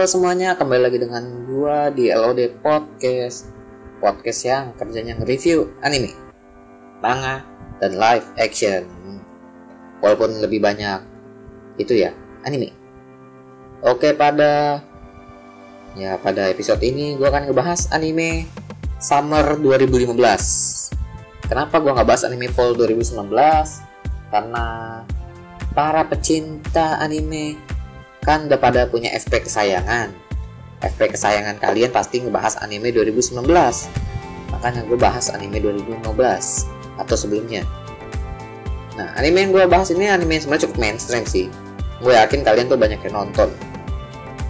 Halo semuanya, kembali lagi dengan gua di LOD Podcast. Podcast yang kerjanya nge-review anime, manga, dan live action. Walaupun lebih banyak itu ya, anime. Oke, pada ya pada episode ini gua akan ngebahas anime Summer 2015. Kenapa gua nggak bahas anime Fall 2019? Karena para pecinta anime kan udah pada punya FP kesayangan. FP kesayangan kalian pasti ngebahas anime 2019. Makanya gue bahas anime 2015 atau sebelumnya. Nah, anime yang gue bahas ini anime yang sebenarnya cukup mainstream sih. Gue yakin kalian tuh banyak yang nonton.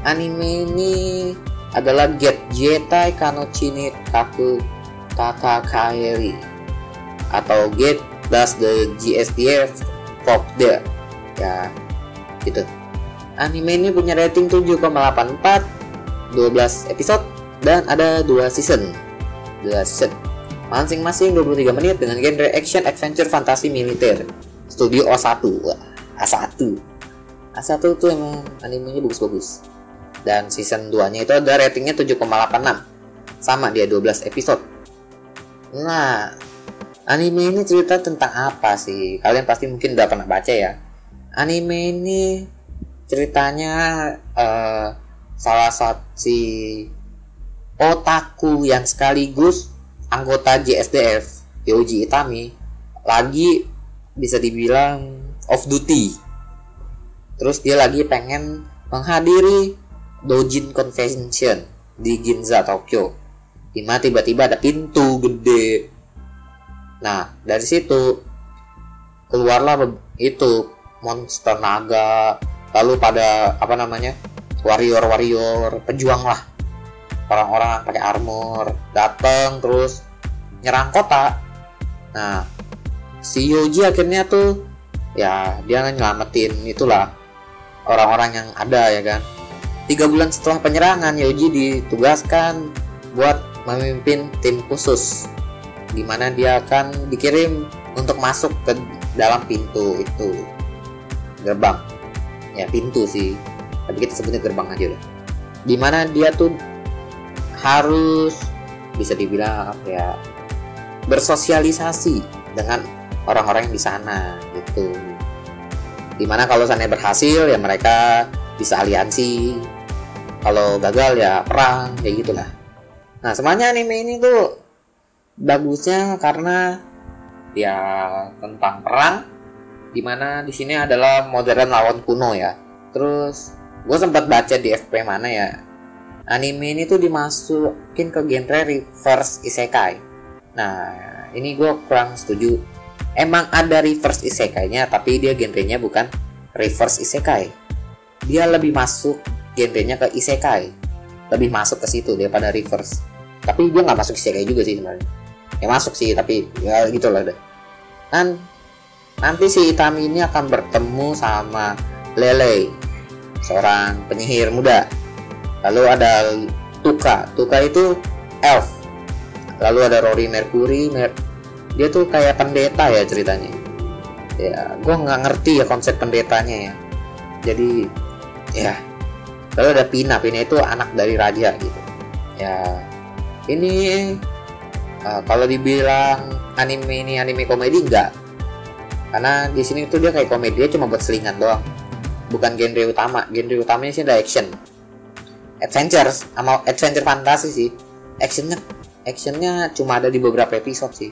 Anime ini adalah Get Jetai Kanochini Kaku Takakaeri atau Get Does the GSDF Pop the ya gitu anime ini punya rating 7,84 12 episode dan ada dua season. Dua season. Masing-masing 23 menit dengan genre action adventure fantasi militer. Studio O1 Wah, A1 A1 tuh emang animenya bagus-bagus. Dan season 2 nya itu ada ratingnya 7,86 sama dia 12 episode. Nah anime ini cerita tentang apa sih? Kalian pasti mungkin udah pernah baca ya. Anime ini ceritanya uh, salah satu si otaku yang sekaligus anggota JSDF Yoji Itami lagi bisa dibilang off duty. Terus dia lagi pengen menghadiri Dojin Convention di Ginza Tokyo. Di mana tiba-tiba ada pintu gede. Nah dari situ keluarlah itu monster naga lalu pada apa namanya warrior warrior pejuang lah. Orang-orang pakai armor datang terus nyerang kota. Nah si Yoji akhirnya tuh ya dia nyelamatin itulah orang-orang yang ada ya kan. Tiga bulan setelah penyerangan Yoji ditugaskan buat memimpin tim khusus di mana dia akan dikirim untuk masuk ke dalam pintu itu gerbang ya pintu sih. Tapi kita sebutnya gerbang aja lah di mana dia tuh harus bisa dibilang apa ya bersosialisasi dengan orang-orang yang di sana gitu. Di mana kalau sana berhasil ya mereka bisa aliansi. Kalau gagal ya perang kayak gitulah. Nah semuanya anime ini tuh bagusnya karena ya tentang perang di mana di sini adalah modern lawan kuno ya. Terus gue sempat baca di FP mana ya anime ini tuh dimasukin ke genre reverse isekai. Nah ini gue kurang setuju. Emang ada reverse isekai-nya tapi dia genrenya bukan reverse isekai. Dia lebih masuk genrenya ke isekai. Lebih masuk ke situ daripada reverse. Tapi gue nggak masuk isekai juga sih sebenarnya. Ya masuk sih tapi ya gitu lah deh. Dan Nanti si Itami ini akan bertemu sama Lele, seorang penyihir muda. Lalu ada Tuka, Tuka itu elf. Lalu ada Rory Mercury, Mer dia tuh kayak pendeta ya ceritanya. Ya, gue nggak ngerti ya konsep pendetanya ya. Jadi, ya. Lalu ada Pina, Pina itu anak dari raja gitu. Ya, ini uh, kalau dibilang anime ini anime komedi enggak karena di sini tuh dia kayak komedi cuma buat selingan doang. Bukan genre utama. Genre utamanya sih ada action. Adventure sama adventure fantasi sih. Actionnya actionnya cuma ada di beberapa episode sih.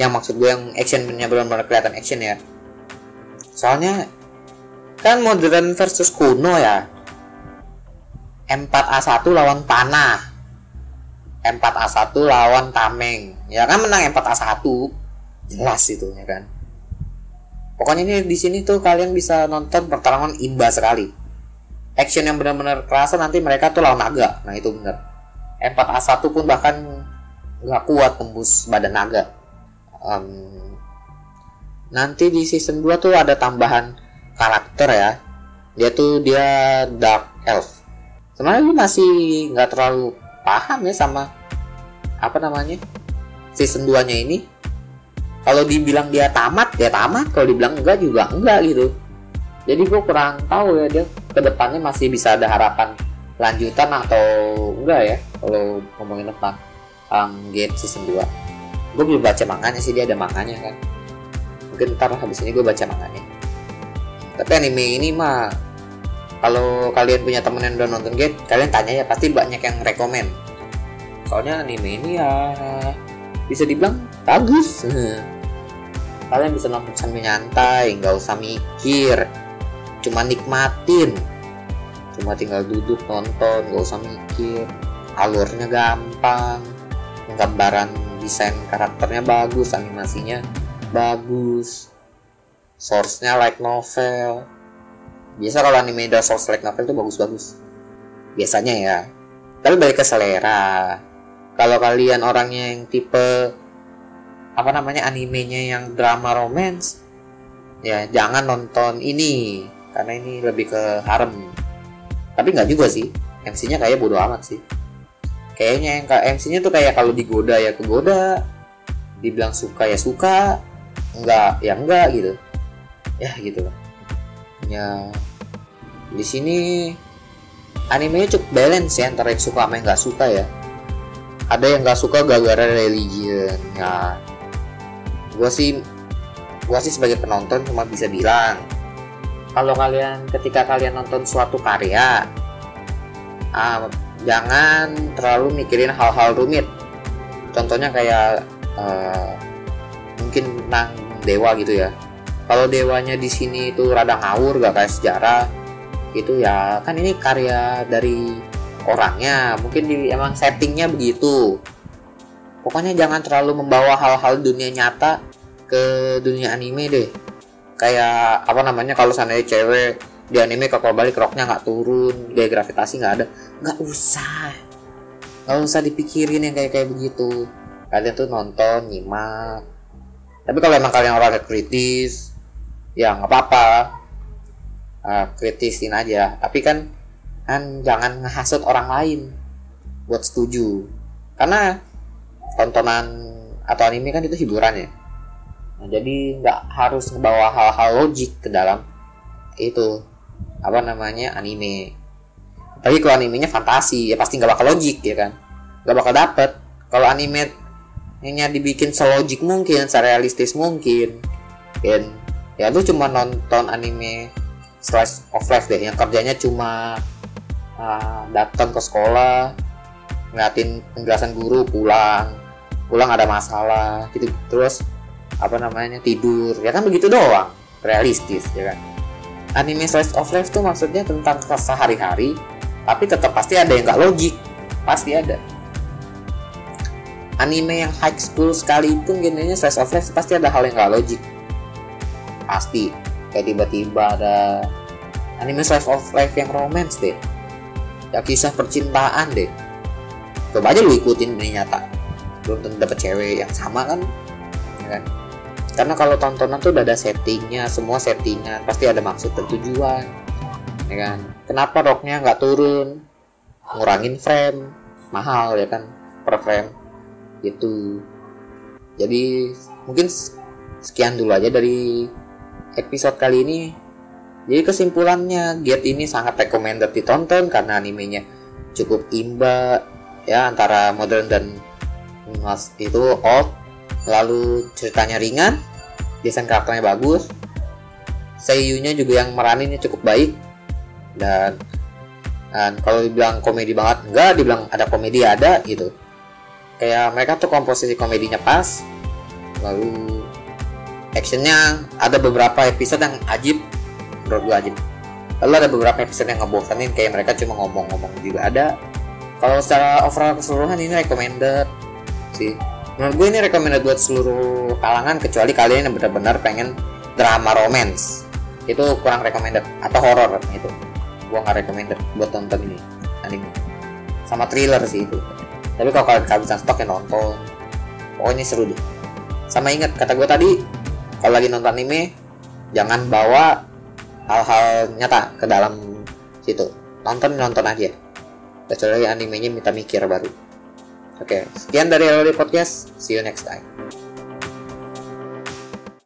Yang maksud gue yang actionnya benar-benar kelihatan action ya. Soalnya kan modern versus kuno ya. M4A1 lawan panah M4A1 lawan tameng. Ya kan menang M4A1 jelas itu ya kan pokoknya ini di sini tuh kalian bisa nonton pertarungan imba sekali. Action yang benar-benar kerasa nanti mereka tuh lawan naga. Nah itu bener M4A1 pun bahkan nggak kuat tembus badan naga. Um, nanti di season 2 tuh ada tambahan karakter ya. Dia tuh dia dark elf. Sebenarnya gue masih nggak terlalu paham ya sama apa namanya season 2 nya ini kalau dibilang dia tamat ya tamat. Kalau dibilang enggak juga enggak gitu. Jadi gue kurang tahu ya dia ke depannya masih bisa ada harapan lanjutan atau enggak ya kalau ngomongin tentang um, Gate season 2 gue belum baca manganya sih dia ada manganya kan. Mungkin ntar habis ini gue baca manganya. Tapi anime ini mah kalau kalian punya temen yang udah nonton Gate kalian tanya ya pasti banyak yang rekomend soalnya anime ini ya bisa dibilang bagus kalian bisa nonton sambil nyantai nggak usah mikir. Cuma nikmatin. Cuma tinggal duduk nonton nggak usah mikir. Alurnya gampang. Gambaran desain karakternya bagus animasinya bagus. Source-nya like novel. Biasa kalau anime udah source like novel tuh bagus-bagus. Biasanya ya. Tapi balik ke selera. Kalau kalian orangnya yang tipe apa namanya animenya yang drama romance ya jangan nonton ini karena ini lebih ke harem. Tapi nggak juga sih MC-nya kayak bodoh amat sih. Kayaknya yang MC-nya tuh kayak kalau digoda ya kegoda dibilang suka ya suka enggak ya enggak gitu. Ya gitu. Lah ya di sini animenya cukup balance ya antara yang suka sama yang nggak suka ya. Ada yang nggak suka gara-gara religion ya gue sih gue sih sebagai penonton cuma bisa bilang kalau kalian ketika kalian nonton suatu karya uh, jangan terlalu mikirin hal-hal rumit. Contohnya kayak uh, mungkin tentang dewa gitu ya. Kalau dewanya di sini itu rada ngawur gak kayak sejarah itu ya kan ini karya dari orangnya. Mungkin di emang settingnya begitu pokoknya jangan terlalu membawa hal-hal dunia nyata ke dunia anime deh. Kayak apa namanya kalau sana cewek di anime kalau balik roknya nggak turun gaya gravitasi nggak ada. Nggak usah. Nggak usah dipikirin yang kayak kayak begitu. Kalian tuh nonton nyimak. Tapi kalau emang kalian orangnya kritis ya nggak apa-apa. Uh, kritisin aja. Tapi kan kan jangan ngehasut orang lain. Buat setuju. Karena tontonan atau anime kan itu hiburan ya Nah, jadi nggak harus membawa hal-hal logik ke dalam itu apa namanya anime. Tapi kalau animenya fantasi ya pasti nggak bakal logik ya kan, nggak bakal dapet. Kalau anime nya dibikin selogik mungkin, serealistis mungkin, dan ya lu cuma nonton anime slice of life deh yang kerjanya cuma uh, datang ke sekolah ngeliatin penjelasan guru pulang pulang ada masalah gitu. Terus apa namanya tidur. Ya kan begitu doang realistis ya kan. Anime slice of life tuh maksudnya tentang sehari-hari tapi tetap pasti ada yang nggak logik. Pasti ada. Anime yang high school sekalipun genrenya slice of life pasti ada hal yang nggak logik. Pasti. Kayak tiba-tiba ada anime slice of life yang romance deh. Ya kisah percintaan deh. Coba aja lu ikutin ini nyata belum tentu dapet cewek yang sama kan ya kan? Karena kalau tontonan tuh udah ada settingnya semua settingan pasti ada maksud dan tujuan ya kan? Kenapa roknya nggak turun? Ngurangin frame mahal ya kan? Per frame gitu. Jadi mungkin sekian dulu aja dari episode kali ini. Jadi kesimpulannya Get ini sangat recommended ditonton karena animenya cukup imba ya antara modern dan mas itu old lalu ceritanya ringan desain karakternya bagus seiyunya juga yang meraninnya cukup baik dan dan kalau dibilang komedi banget enggak dibilang ada komedi ada gitu. Kayak mereka tuh komposisi komedinya pas lalu actionnya ada beberapa episode yang ajib menurut gue ajib. Lalu ada beberapa episode yang ngebosanin kayak mereka cuma ngomong-ngomong juga ada. Kalau secara overall keseluruhan ini recommended sih. Menurut gue ini recommended buat seluruh kalangan kecuali kalian yang benar-benar pengen drama romance. Itu kurang recommended atau horror itu. Gue nggak recommended buat tonton ini anime. Sama thriller sih itu. Tapi kalau kalian kehabisan stok ya nonton. Pokoknya seru deh. Sama ingat kata gue tadi kalau lagi nonton anime jangan bawa hal-hal nyata ke dalam situ. Nonton nonton aja. Kecuali animenya minta mikir baru Oke, sekian dari LOD Podcast. See you next time.